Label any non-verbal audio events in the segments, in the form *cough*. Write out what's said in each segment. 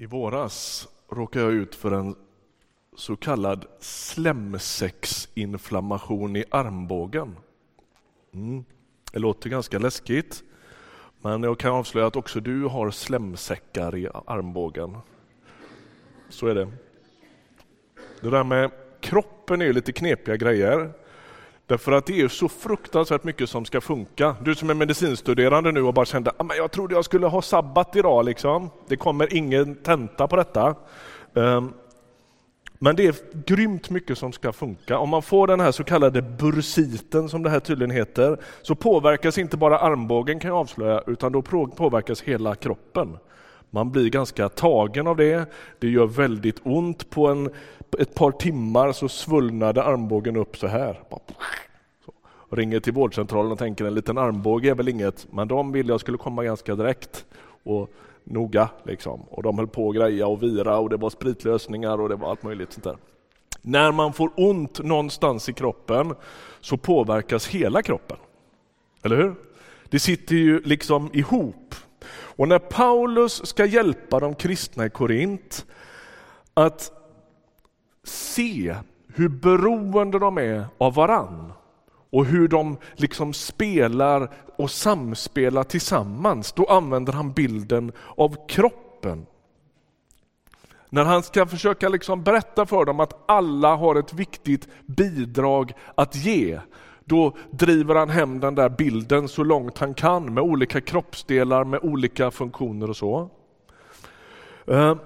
I våras råkade jag ut för en så kallad slemsäcksinflammation i armbågen. Mm. Det låter ganska läskigt, men jag kan avslöja att också du har slemsäckar i armbågen. Så är det. Det där med kroppen är lite knepiga grejer. Därför att det är så fruktansvärt mycket som ska funka. Du som är medicinstuderande nu och bara kände ah, att jag trodde jag skulle ha sabbat idag. Liksom. Det kommer ingen tenta på detta. Ehm, men det är grymt mycket som ska funka. Om man får den här så kallade bursiten som det här tydligen heter, så påverkas inte bara armbågen kan jag avslöja, utan då påverkas hela kroppen. Man blir ganska tagen av det. Det gör väldigt ont. På en, ett par timmar så svullnade armbågen upp så här. Så. Ringer till vårdcentralen och tänker en liten armbåge är väl inget, men de ville jag skulle komma ganska direkt och noga. Liksom. Och de höll på att greja och vira och det var spritlösningar och det var allt möjligt sånt där. När man får ont någonstans i kroppen så påverkas hela kroppen. Eller hur? Det sitter ju liksom ihop. Och när Paulus ska hjälpa de kristna i Korint att se hur beroende de är av varann och hur de liksom spelar och samspelar tillsammans, då använder han bilden av kroppen. När han ska försöka liksom berätta för dem att alla har ett viktigt bidrag att ge, då driver han hem den där bilden så långt han kan med olika kroppsdelar, med olika funktioner och så. Eh,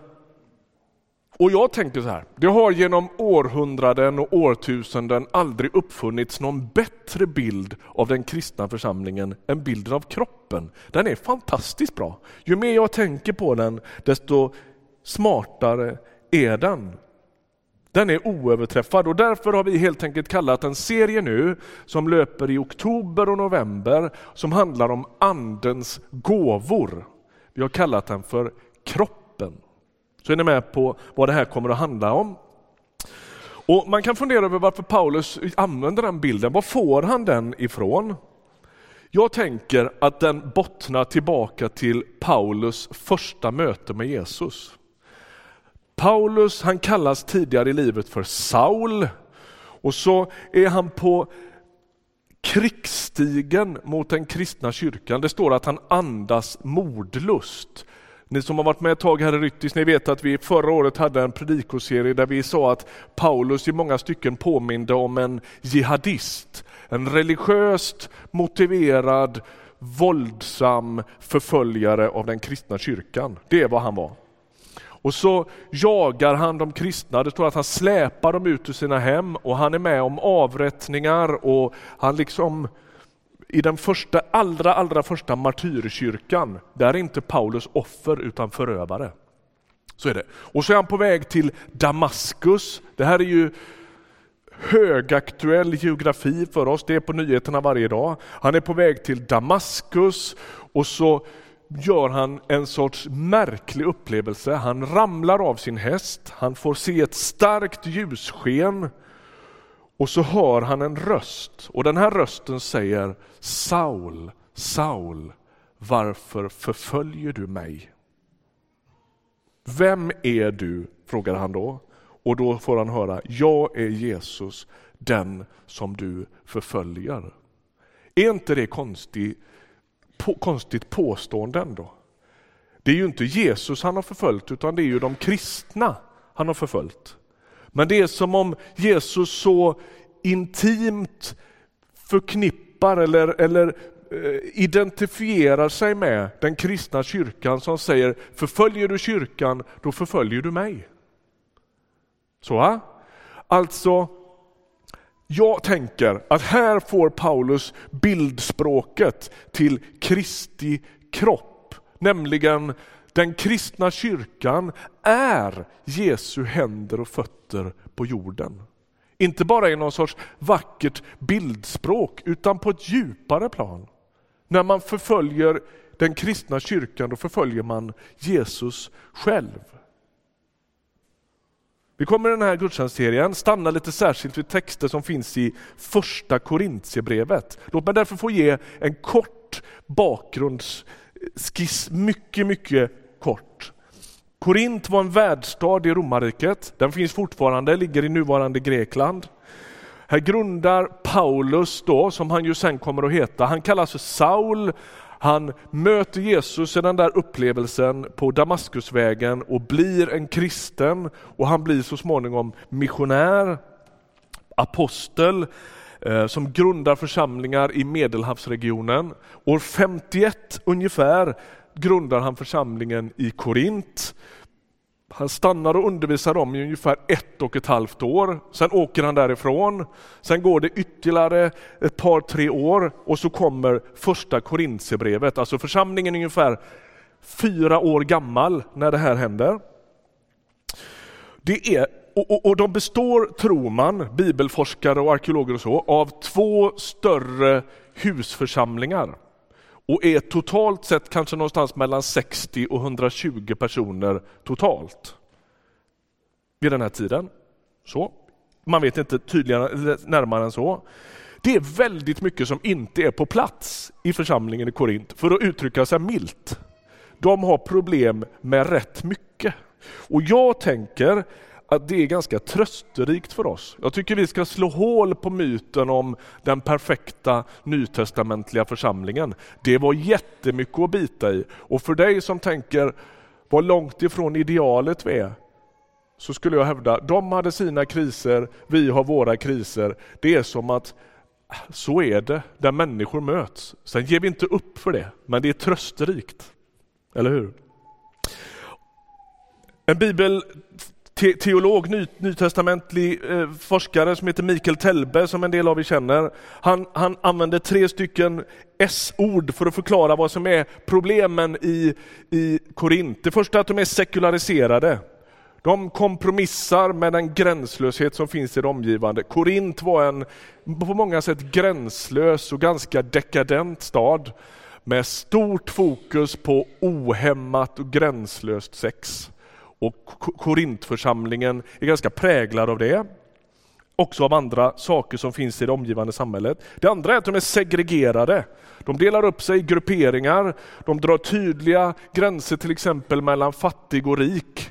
och jag tänker så här, det har genom århundraden och årtusenden aldrig uppfunnits någon bättre bild av den kristna församlingen än bilden av kroppen. Den är fantastiskt bra. Ju mer jag tänker på den, desto smartare är den. Den är oöverträffad och därför har vi helt enkelt kallat en serie nu som löper i oktober och november som handlar om Andens gåvor. Vi har kallat den för kroppen. Så är ni med på vad det här kommer att handla om. Och Man kan fundera över varför Paulus använder den bilden. Var får han den ifrån? Jag tänker att den bottnar tillbaka till Paulus första möte med Jesus. Paulus han kallas tidigare i livet för Saul och så är han på krigsstigen mot den kristna kyrkan. Det står att han andas mordlust. Ni som har varit med ett tag här i Ryttis, ni vet att vi förra året hade en predikoserie där vi sa att Paulus i många stycken påminde om en jihadist. En religiöst motiverad, våldsam förföljare av den kristna kyrkan. Det är vad han var. Och så jagar han de kristna, det står att han släpar dem ut ur sina hem och han är med om avrättningar och han liksom i den första, allra, allra första martyrkyrkan, där är inte Paulus offer utan förövare. Så är det. Och så är han på väg till Damaskus. Det här är ju högaktuell geografi för oss, det är på nyheterna varje dag. Han är på väg till Damaskus och så gör han en sorts märklig upplevelse. Han ramlar av sin häst, han får se ett starkt ljussken och så hör han en röst och den här rösten säger Saul, Saul, varför förföljer du mig? Vem är du? frågar han då. Och då får han höra, jag är Jesus, den som du förföljer. Är inte det konstigt, på, konstigt påstående ändå? Det är ju inte Jesus han har förföljt utan det är ju de kristna han har förföljt. Men det är som om Jesus så intimt förknippar eller, eller eh, identifierar sig med den kristna kyrkan som säger förföljer du kyrkan, då förföljer du mig. Så, va? Alltså, jag tänker att här får Paulus bildspråket till Kristi kropp, nämligen den kristna kyrkan är Jesu händer och fötter på jorden. Inte bara i någon sorts vackert bildspråk utan på ett djupare plan. När man förföljer den kristna kyrkan då förföljer man Jesus själv. Vi kommer i den här gudstjänstserien stanna lite särskilt vid texter som finns i första Korintierbrevet. Låt mig därför få ge en kort bakgrundsskiss, mycket, mycket kort. Korint var en världsstad i romarriket. Den finns fortfarande, ligger i nuvarande Grekland. Här grundar Paulus, då, som han ju sen kommer att heta, han kallas för Saul. Han möter Jesus i den där upplevelsen på Damaskusvägen och blir en kristen och han blir så småningom missionär, apostel eh, som grundar församlingar i Medelhavsregionen. År 51 ungefär grundar han församlingen i Korint. Han stannar och undervisar dem i ungefär ett och ett halvt år. Sen åker han därifrån. Sen går det ytterligare ett par, tre år och så kommer första Korintierbrevet. Alltså församlingen är ungefär fyra år gammal när det här händer. Det är, och, och, och de består, tror man, bibelforskare och arkeologer och så, av två större husförsamlingar och är totalt sett kanske någonstans mellan 60 och 120 personer totalt vid den här tiden. Så. Man vet inte tydligare närmare än så. Det är väldigt mycket som inte är på plats i församlingen i Korint, för att uttrycka sig milt. De har problem med rätt mycket. Och jag tänker att det är ganska trösterikt för oss. Jag tycker vi ska slå hål på myten om den perfekta nytestamentliga församlingen. Det var jättemycket att bita i och för dig som tänker vad långt ifrån idealet vi är så skulle jag hävda, de hade sina kriser, vi har våra kriser. Det är som att så är det där människor möts. Sen ger vi inte upp för det, men det är trösterikt. Eller hur? En bibel te teolog, ny, nytestamentlig eh, forskare som heter Mikael Telbe, som en del av er känner. Han, han använder tre stycken S-ord för att förklara vad som är problemen i, i Korint. Det första är att de är sekulariserade. De kompromissar med den gränslöshet som finns i det omgivande. Korint var en på många sätt gränslös och ganska dekadent stad med stort fokus på ohämmat och gränslöst sex. Och Korintförsamlingen är ganska präglad av det. Också av andra saker som finns i det omgivande samhället. Det andra är att de är segregerade. De delar upp sig i grupperingar, de drar tydliga gränser till exempel mellan fattig och rik.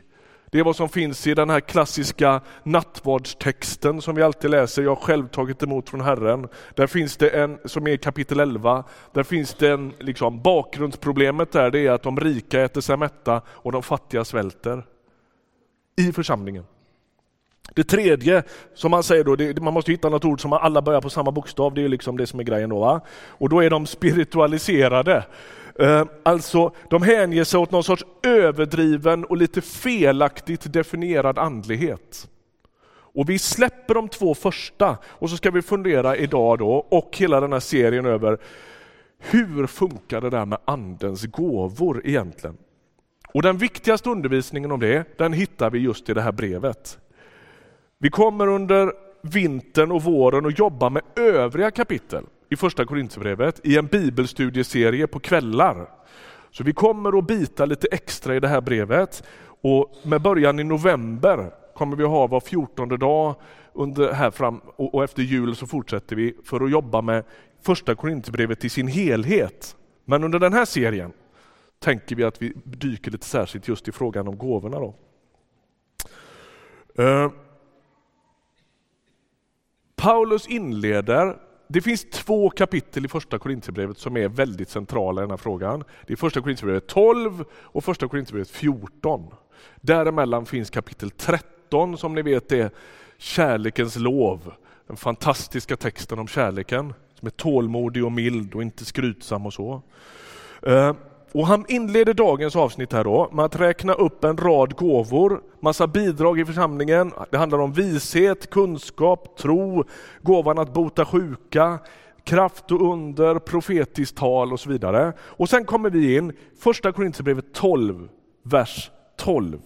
Det är vad som finns i den här klassiska nattvardstexten som vi alltid läser. Jag har själv tagit emot från Herren. Där finns det en, som är kapitel 11, där finns det en, liksom, bakgrundsproblemet där, det är att de rika äter sig mätta och de fattiga svälter i församlingen. Det tredje, som man säger då, det, man måste hitta något ord som alla börjar på samma bokstav, det är liksom det som är grejen då. Va? Och då är de spiritualiserade. Eh, alltså, de hänger sig åt någon sorts överdriven och lite felaktigt definierad andlighet. Och vi släpper de två första och så ska vi fundera idag då och hela den här serien över hur funkar det där med andens gåvor egentligen? Och den viktigaste undervisningen om det, den hittar vi just i det här brevet. Vi kommer under vintern och våren att jobba med övriga kapitel i första Korinthierbrevet i en bibelstudieserie på kvällar. Så vi kommer att bita lite extra i det här brevet och med början i november kommer vi att ha var fjortonde dag under här fram och efter jul så fortsätter vi för att jobba med första Korinthierbrevet i sin helhet. Men under den här serien tänker vi att vi dyker lite särskilt just i frågan om gåvorna. Då. Eh, Paulus inleder, det finns två kapitel i första Korinthierbrevet som är väldigt centrala i den här frågan. Det är första Korinthierbrevet 12 och första Korinthierbrevet 14. Däremellan finns kapitel 13 som ni vet är kärlekens lov. Den fantastiska texten om kärleken som är tålmodig och mild och inte skrytsam och så. Eh, och han inleder dagens avsnitt här då med att räkna upp en rad gåvor, massa bidrag i församlingen. Det handlar om vishet, kunskap, tro, gåvan att bota sjuka, kraft och under, profetiskt tal och så vidare. Och sen kommer vi in, första Korinthierbrevet 12, vers 12.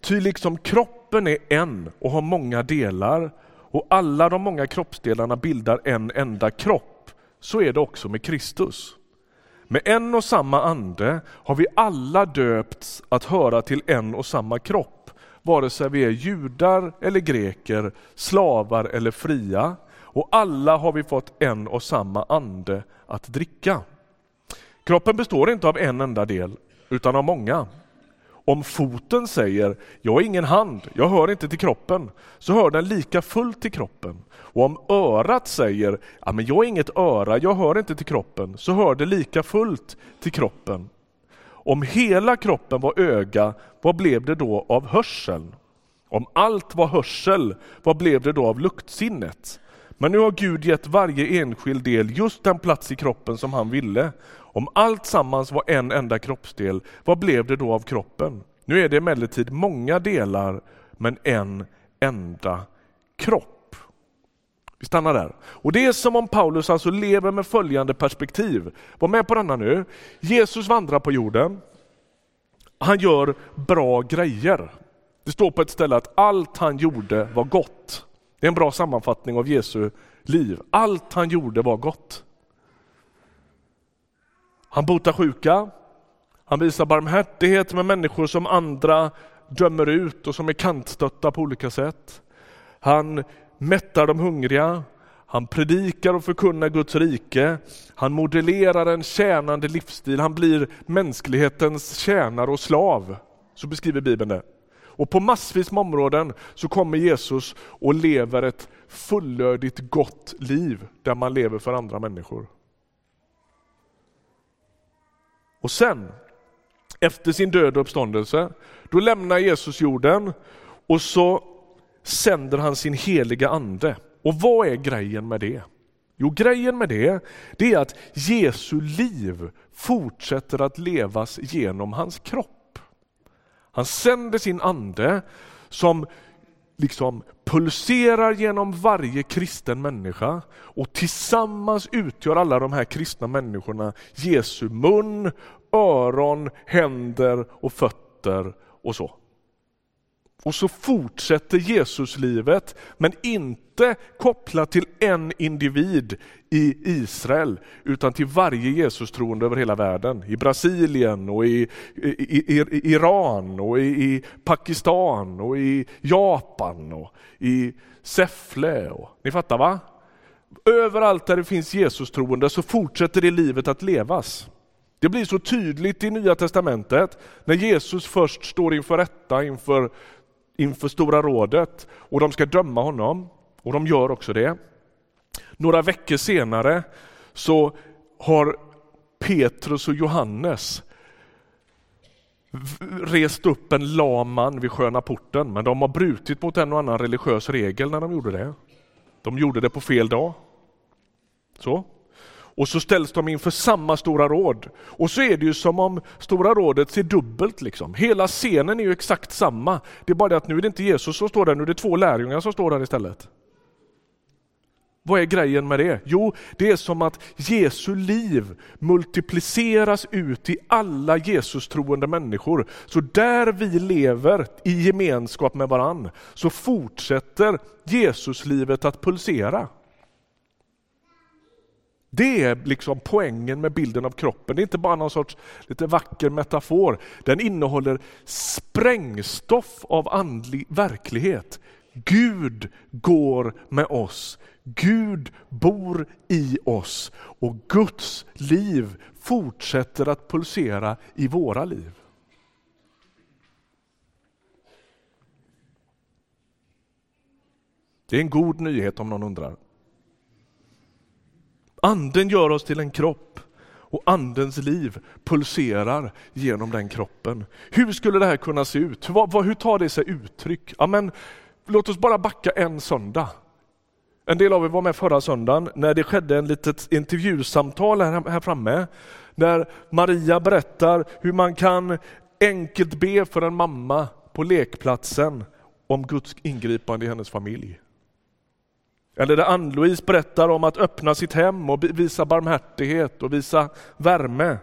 Ty liksom kroppen är en och har många delar och alla de många kroppsdelarna bildar en enda kropp, så är det också med Kristus. Med en och samma ande har vi alla döpts att höra till en och samma kropp, vare sig vi är judar eller greker, slavar eller fria. Och alla har vi fått en och samma ande att dricka. Kroppen består inte av en enda del, utan av många. Om foten säger jag har ingen hand, jag hör inte till kroppen, så hör den lika fullt till kroppen. Och om örat säger ja, men jag har inget öra, jag hör inte till kroppen, så hör det lika fullt till kroppen. Om hela kroppen var öga, vad blev det då av hörseln? Om allt var hörsel, vad blev det då av luktsinnet? Men nu har Gud gett varje enskild del just den plats i kroppen som han ville. Om allt sammans var en enda kroppsdel, vad blev det då av kroppen? Nu är det emellertid många delar, men en enda kropp. Vi stannar där. Och Det är som om Paulus alltså lever med följande perspektiv. Var med på denna nu. Jesus vandrar på jorden. Han gör bra grejer. Det står på ett ställe att allt han gjorde var gott. Det är en bra sammanfattning av Jesu liv. Allt han gjorde var gott. Han botar sjuka, han visar barmhärtighet med människor som andra dömer ut och som är kantstötta på olika sätt. Han mättar de hungriga, han predikar och förkunnar Guds rike. Han modellerar en tjänande livsstil. Han blir mänsklighetens tjänare och slav. Så beskriver Bibeln det. Och på massvis med områden så kommer Jesus och lever ett fullödigt gott liv där man lever för andra människor. Och sen, efter sin död och uppståndelse, då lämnar Jesus jorden och så sänder han sin heliga ande. Och vad är grejen med det? Jo, grejen med det, det är att Jesu liv fortsätter att levas genom hans kropp. Han sänder sin ande som liksom pulserar genom varje kristen människa och tillsammans utgör alla de här kristna människorna Jesu mun, öron, händer och fötter och så. Och så fortsätter Jesuslivet, men inte kopplat till en individ i Israel, utan till varje Jesus-troende över hela världen. I Brasilien, och i, i, i, i Iran, och i, Pakistan, och i Japan, och i Säffle. Och, ni fattar va? Överallt där det finns Jesus-troende så fortsätter det livet att levas. Det blir så tydligt i Nya Testamentet när Jesus först står inför rätta inför inför Stora rådet och de ska döma honom och de gör också det. Några veckor senare så har Petrus och Johannes rest upp en lam man vid sköna porten, men de har brutit mot en och annan religiös regel när de gjorde det. De gjorde det på fel dag. Så. Och så ställs de inför samma Stora råd. Och så är det ju som om Stora rådet ser dubbelt. Liksom. Hela scenen är ju exakt samma. Det är bara det att nu är det inte Jesus som står där, nu är det två lärjungar som står där istället. Vad är grejen med det? Jo, det är som att Jesu liv multipliceras ut i alla Jesus-troende människor. Så där vi lever i gemenskap med varann så fortsätter Jesuslivet att pulsera. Det är liksom poängen med bilden av kroppen. Det är inte bara någon sorts lite vacker metafor. Den innehåller sprängstoff av andlig verklighet. Gud går med oss. Gud bor i oss och Guds liv fortsätter att pulsera i våra liv. Det är en god nyhet om någon undrar. Anden gör oss till en kropp och andens liv pulserar genom den kroppen. Hur skulle det här kunna se ut? Hur, tar det sig uttryck? Ja, men, låt oss bara backa en söndag. En del av er var med förra söndagen när det skedde en litet intervjusamtal här, här framme. Där Maria berättar hur man kan enkelt be för en mamma på lekplatsen om Guds ingripande i hennes familj. Eller där Ann-Louise berättar om att öppna sitt hem och visa barmhärtighet och visa värme.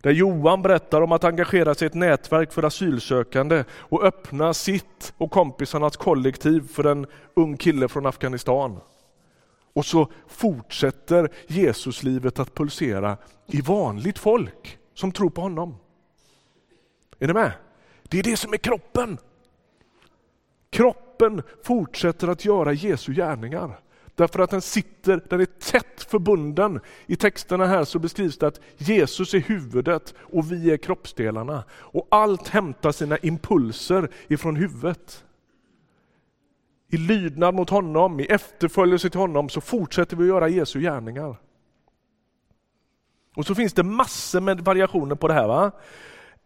Där Johan berättar om att engagera sig i ett nätverk för asylsökande och öppna sitt och kompisarnas kollektiv för en ung kille från Afghanistan. Och så fortsätter Jesuslivet att pulsera i vanligt folk som tror på honom. Är ni med? Det är det som är kroppen. Kroppen fortsätter att göra Jesu gärningar. Därför att den sitter, den är tätt förbunden. I texterna här så beskrivs det att Jesus är huvudet och vi är kroppsdelarna. Och allt hämtar sina impulser ifrån huvudet. I lydnad mot honom, i efterföljelse till honom så fortsätter vi att göra Jesu gärningar. Och så finns det massor med variationer på det här. Va?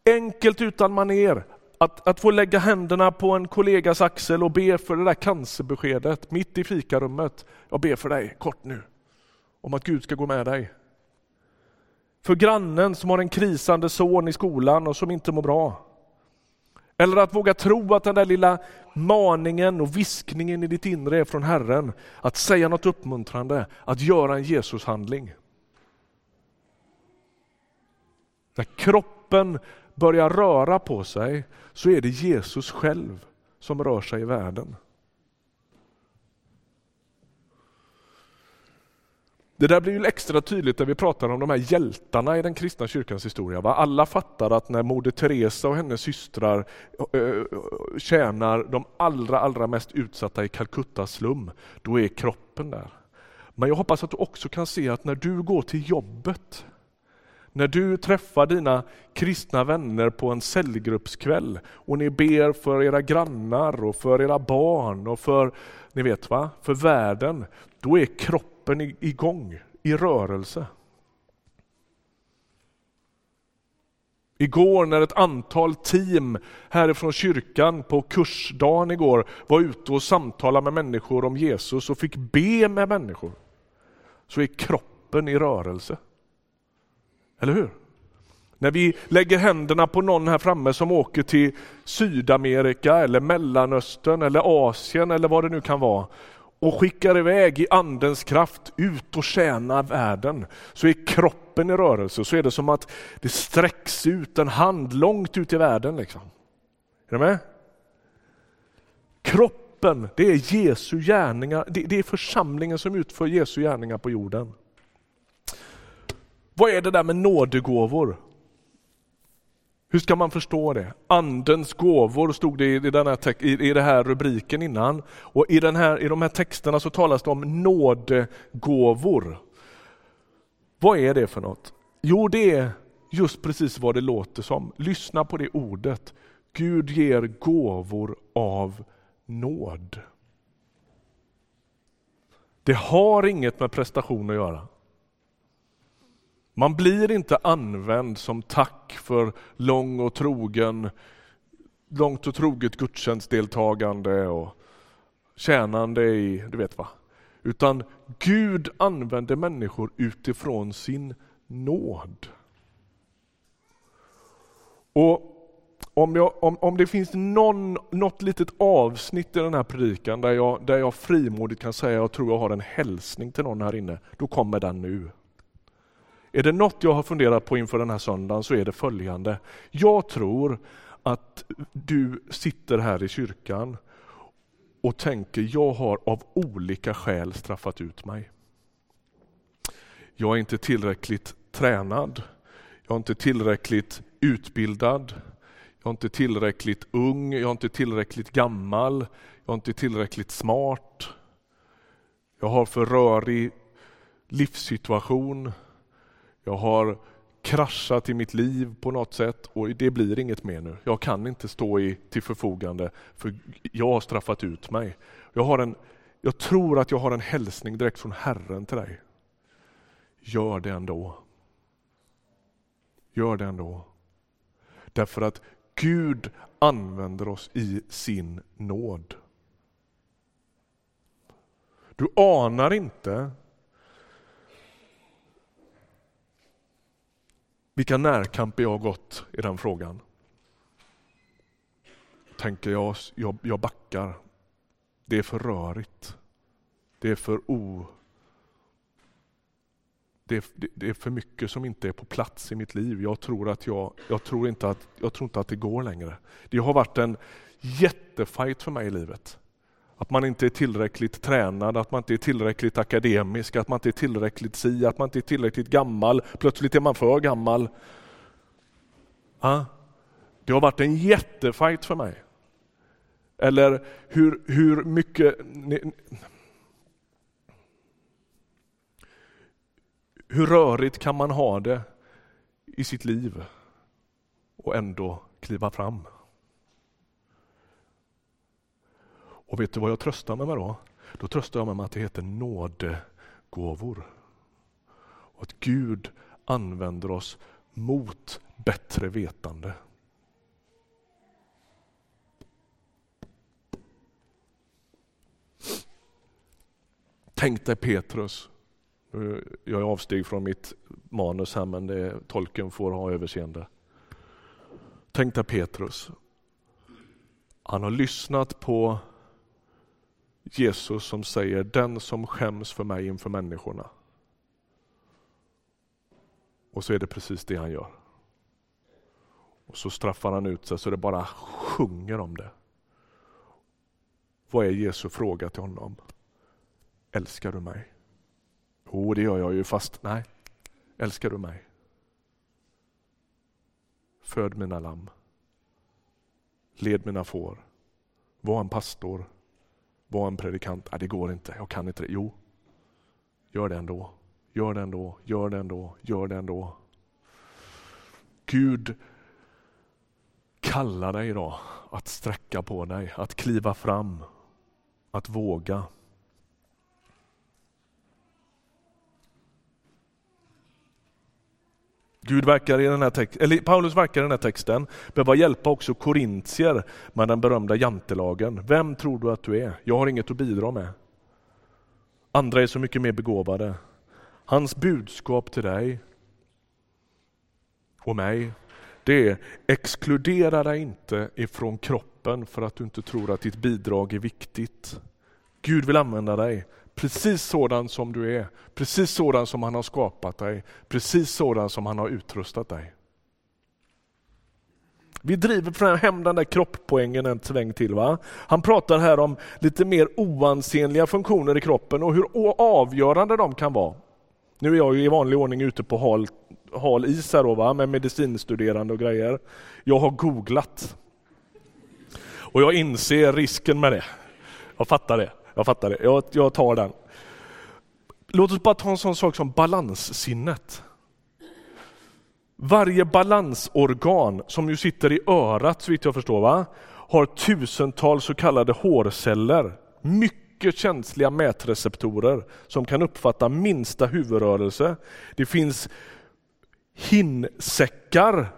Enkelt utan maner, att, att få lägga händerna på en kollegas axel och be för det där cancerbeskedet mitt i fikarummet. Jag ber för dig, kort nu, om att Gud ska gå med dig. För grannen som har en krisande son i skolan och som inte mår bra. Eller att våga tro att den där lilla maningen och viskningen i ditt inre är från Herren. Att säga något uppmuntrande, att göra en Jesushandling. När kroppen börjar röra på sig så är det Jesus själv som rör sig i världen. Det där blir ju extra tydligt när vi pratar om de här hjältarna i den kristna kyrkans historia. Va? Alla fattar att när Moder Teresa och hennes systrar tjänar de allra, allra mest utsatta i Calcuttas slum, då är kroppen där. Men jag hoppas att du också kan se att när du går till jobbet när du träffar dina kristna vänner på en cellgruppskväll och ni ber för era grannar och för era barn och för, ni vet va, för världen, då är kroppen igång, i rörelse. Igår när ett antal team härifrån kyrkan på kursdagen igår var ute och samtalade med människor om Jesus och fick be med människor, så är kroppen i rörelse. Eller hur? När vi lägger händerna på någon här framme som åker till Sydamerika eller Mellanöstern eller Asien eller vad det nu kan vara och skickar iväg i andens kraft ut och tjäna världen så är kroppen i rörelse. Så är det som att det sträcks ut en hand långt ut i världen. Liksom. Är du med? Kroppen, det är Jesu gärningar. Det är församlingen som utför Jesu gärningar på jorden. Vad är det där med nådegåvor? Hur ska man förstå det? Andens gåvor stod det i den här, i, den här rubriken innan. Och i, den här, I de här texterna så talas det om nådegåvor. Vad är det för något? Jo, det är just precis vad det låter som. Lyssna på det ordet. Gud ger gåvor av nåd. Det har inget med prestation att göra. Man blir inte använd som tack för lång och trogen, långt och troget gudstjänstdeltagande och tjänande i, du vet vad. Utan Gud använder människor utifrån sin nåd. Och om, jag, om, om det finns någon, något litet avsnitt i den här predikan där jag, där jag frimodigt kan säga att jag tror jag har en hälsning till någon här inne, då kommer den nu. Är det något jag har funderat på inför den här söndagen så är det följande. Jag tror att du sitter här i kyrkan och tänker, jag har av olika skäl straffat ut mig. Jag är inte tillräckligt tränad. Jag är inte tillräckligt utbildad. Jag är inte tillräckligt ung, jag är inte tillräckligt gammal, jag är inte tillräckligt smart. Jag har för rörig livssituation. Jag har kraschat i mitt liv på något sätt och det blir inget mer nu. Jag kan inte stå i, till förfogande för jag har straffat ut mig. Jag, har en, jag tror att jag har en hälsning direkt från Herren till dig. Gör det ändå. Gör det ändå. Därför att Gud använder oss i sin nåd. Du anar inte Vilka närkamper jag har gått i den frågan. Tänker jag, jag, jag backar. Det är för rörigt. Det är för o... Det är, det är, för mycket som inte är på plats i mitt liv. Jag tror, att jag, jag, tror inte att, jag tror inte att det går längre. Det har varit en jättefight för mig i livet. Att man inte är tillräckligt tränad, att man inte är tillräckligt akademisk, att man inte är tillräckligt si, att man inte är tillräckligt gammal. Plötsligt är man för gammal. Ja, det har varit en jättefight för mig. Eller hur, hur mycket... Hur rörigt kan man ha det i sitt liv och ändå kliva fram? Och vet du vad jag tröstar mig med då? Då tröstar jag mig med att det heter nådegåvor. Och att Gud använder oss mot bättre vetande. Tänk dig Petrus. Jag är avsteg från mitt manus här men det, tolken får ha överseende. Tänk dig Petrus. Han har lyssnat på Jesus som säger den som skäms för mig inför människorna. Och så är det precis det han gör. Och så straffar han ut sig så det bara sjunger om det. Vad är Jesu fråga till honom? Älskar du mig? Jo, det gör jag ju fast nej. Älskar du mig? Föd mina lamm. Led mina får. Var en pastor. Vara en predikant. Nej, det går inte. Jag kan inte det. Jo, gör det ändå. Gör det ändå, gör det ändå, gör det ändå. Gud kallar dig idag att sträcka på dig, att kliva fram, att våga. Gud verkar i den här text, eller Paulus verkar i den här texten behöva hjälpa också korintier med den berömda jantelagen. Vem tror du att du är? Jag har inget att bidra med. Andra är så mycket mer begåvade. Hans budskap till dig och mig, det är exkludera dig inte ifrån kroppen för att du inte tror att ditt bidrag är viktigt. Gud vill använda dig precis sådan som du är, precis sådan som han har skapat dig, precis sådan som han har utrustat dig. Vi driver hem den där kropppoängen en sväng till. Va? Han pratar här om lite mer oansenliga funktioner i kroppen och hur avgörande de kan vara. Nu är jag ju i vanlig ordning ute på hal, hal is här då, va? med medicinstuderande och grejer. Jag har googlat. Och jag inser risken med det. Jag fattar det. Jag fattar det. Jag, jag tar den. Låt oss bara ta en sån sak som balanssinnet. Varje balansorgan som ju sitter i örat så vitt jag förstår va? har tusentals så kallade hårceller. Mycket känsliga mätreceptorer som kan uppfatta minsta huvudrörelse. Det finns hinsäckar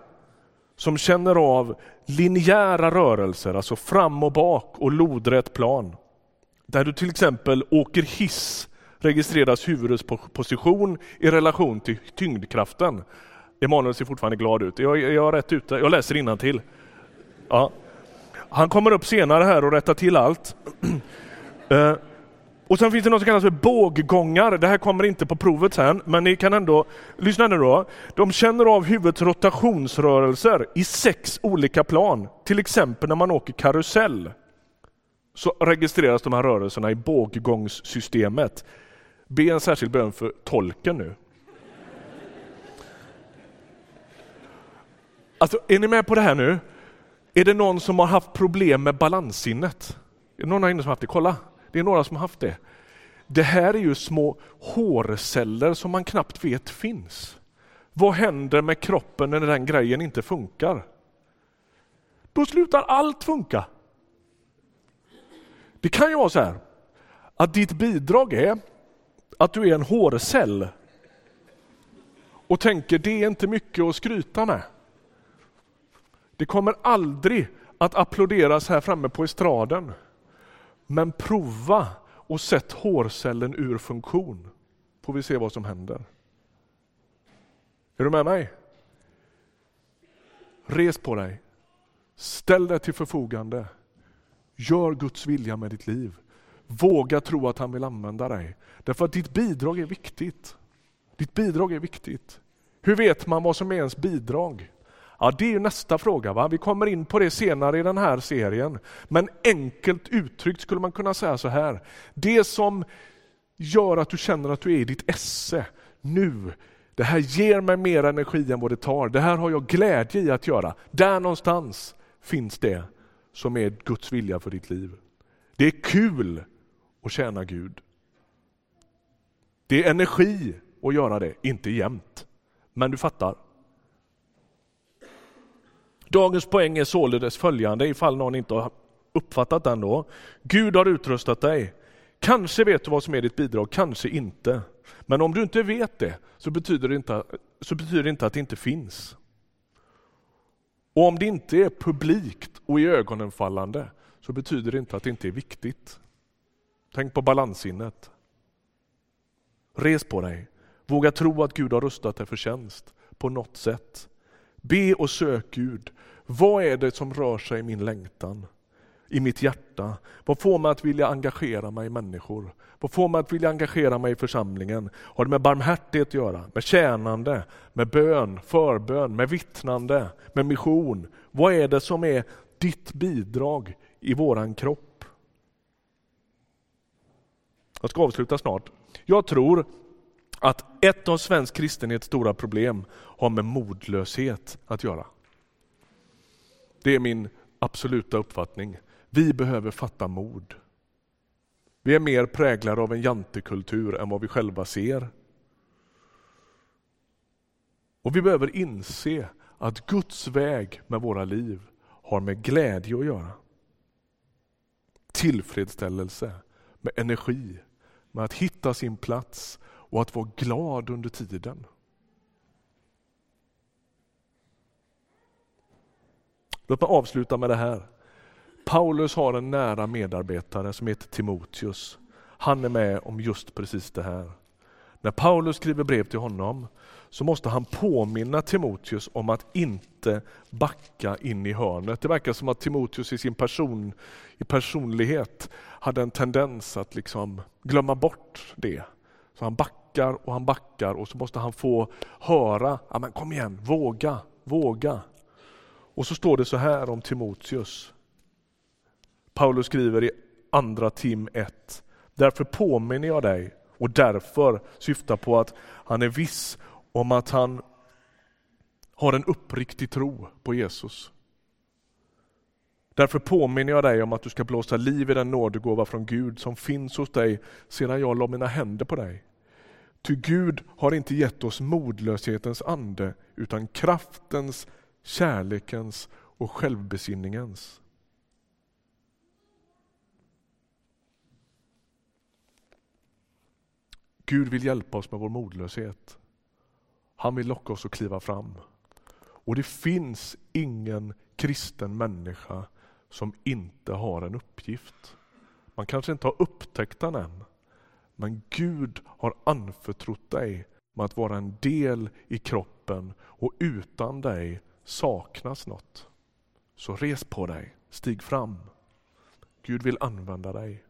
som känner av linjära rörelser, alltså fram och bak och lodrätt plan. Där du till exempel åker hiss registreras huvudets position i relation till tyngdkraften. Emanuel ser fortfarande glad ut. Jag, jag, rätt ute. jag läser till. Ja. Han kommer upp senare här och rättar till allt. *clears throat* Eh, och sen finns det något som kallas för båggångar. Det här kommer inte på provet sen, men ni kan ändå, lyssna nu då. De känner av huvudets rotationsrörelser i sex olika plan. Till exempel när man åker karusell så registreras de här rörelserna i båggångssystemet. Be en särskild bön för tolken nu. Alltså, är ni med på det här nu? Är det någon som har haft problem med balanssinnet? Är det någon här inne som har haft det? Kolla! Det är några som har haft det. Det här är ju små hårceller som man knappt vet finns. Vad händer med kroppen när den grejen inte funkar? Då slutar allt funka. Det kan ju vara så här att ditt bidrag är att du är en hårcell och tänker det är inte mycket att skryta med. Det kommer aldrig att applåderas här framme på estraden. Men prova och sätt hårcellen ur funktion. Får vi se vad som händer. Är du med mig? Res på dig. Ställ dig till förfogande. Gör Guds vilja med ditt liv. Våga tro att han vill använda dig. Därför att ditt bidrag är viktigt. Ditt bidrag är viktigt. Hur vet man vad som är ens bidrag? Ja, det är nästa fråga. Va? Vi kommer in på det senare i den här serien. Men enkelt uttryckt skulle man kunna säga så här. Det som gör att du känner att du är i ditt esse nu, det här ger mig mer energi än vad det tar. Det här har jag glädje i att göra. Där någonstans finns det som är Guds vilja för ditt liv. Det är kul att tjäna Gud. Det är energi att göra det, inte jämt. Men du fattar. Dagens poäng är således följande ifall någon inte har uppfattat den då. Gud har utrustat dig. Kanske vet du vad som är ditt bidrag, kanske inte. Men om du inte vet det så betyder det inte, så betyder det inte att det inte finns. Och om det inte är publikt och i ögonen fallande så betyder det inte att det inte är viktigt. Tänk på balanssinnet. Res på dig. Våga tro att Gud har rustat dig för tjänst på något sätt. Be och sök Gud. Vad är det som rör sig i min längtan? I mitt hjärta? Vad får mig att vilja engagera mig i människor? Vad får mig att vilja engagera mig i församlingen? Har det med barmhärtighet att göra? Med tjänande? Med bön? Förbön? Med vittnande? Med mission? Vad är det som är ditt bidrag i våran kropp? Jag ska avsluta snart. Jag tror att ett av svensk kristenhets stora problem har med modlöshet att göra. Det är min absoluta uppfattning. Vi behöver fatta mod. Vi är mer präglade av en jantekultur än vad vi själva ser. Och vi behöver inse att Guds väg med våra liv har med glädje att göra. Tillfredsställelse, med energi, med att hitta sin plats och att vara glad under tiden. Låt mig avsluta med det här. Paulus har en nära medarbetare som heter Timoteus. Han är med om just precis det här. När Paulus skriver brev till honom så måste han påminna Timoteus om att inte backa in i hörnet. Det verkar som att Timoteus i sin person, i personlighet hade en tendens att liksom glömma bort det. Så han backar och han backar och så måste han få höra, ja, men kom igen, våga, våga. Och så står det så här om Timoteus. Paulus skriver i andra Tim 1. Därför påminner jag dig och därför syftar på att han är viss om att han har en uppriktig tro på Jesus. Därför påminner jag dig om att du ska blåsa liv i den nådegåva från Gud som finns hos dig sedan jag la mina händer på dig. Ty Gud har inte gett oss modlöshetens ande utan kraftens, kärlekens och självbesinningens. Gud vill hjälpa oss med vår modlöshet. Han vill locka oss att kliva fram. Och det finns ingen kristen människa som inte har en uppgift. Man kanske inte har upptäckt den än, men Gud har anförtrott dig med att vara en del i kroppen och utan dig saknas något. Så res på dig, stig fram. Gud vill använda dig.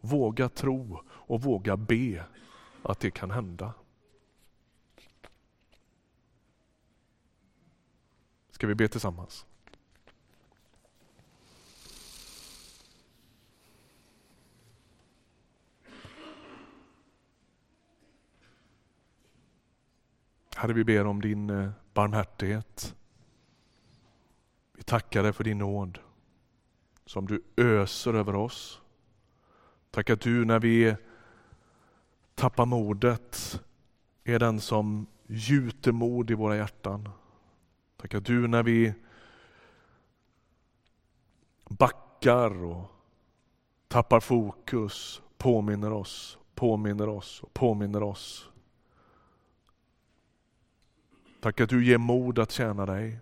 Våga tro och våga be att det kan hända. Ska vi be tillsammans? Herre, vi ber om din eh, barmhärtighet. Vi tackar dig för din nåd som du öser över oss. Tack att du när vi tappar modet är den som gjuter mod i våra hjärtan. Tack att du när vi backar och tappar fokus påminner oss, påminner oss och påminner oss Tack att du ger mod att tjäna dig.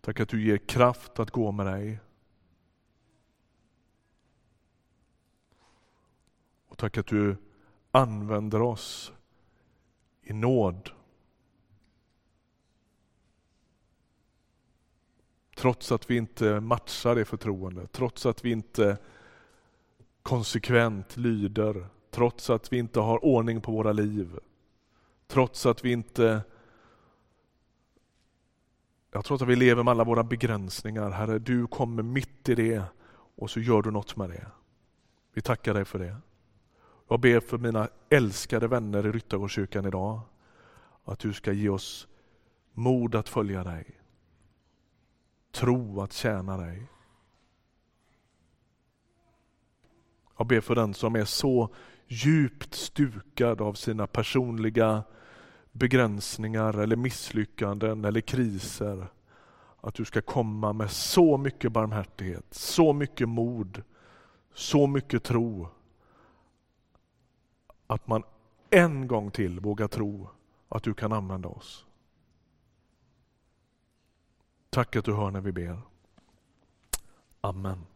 Tack att du ger kraft att gå med dig. Och tack att du använder oss i nåd. Trots att vi inte matchar det förtroendet, trots att vi inte konsekvent lyder, trots att vi inte har ordning på våra liv, trots att vi inte jag tror att vi lever med alla våra begränsningar. Herre, du kommer mitt i det och så gör du något med det. Vi tackar dig för det. Jag ber för mina älskade vänner i Ryttargårdskyrkan idag att du ska ge oss mod att följa dig. Tro att tjäna dig. Jag ber för den som är så djupt stukad av sina personliga begränsningar eller misslyckanden eller kriser. Att du ska komma med så mycket barmhärtighet, så mycket mod, så mycket tro. Att man en gång till vågar tro att du kan använda oss. Tack att du hör när vi ber. Amen.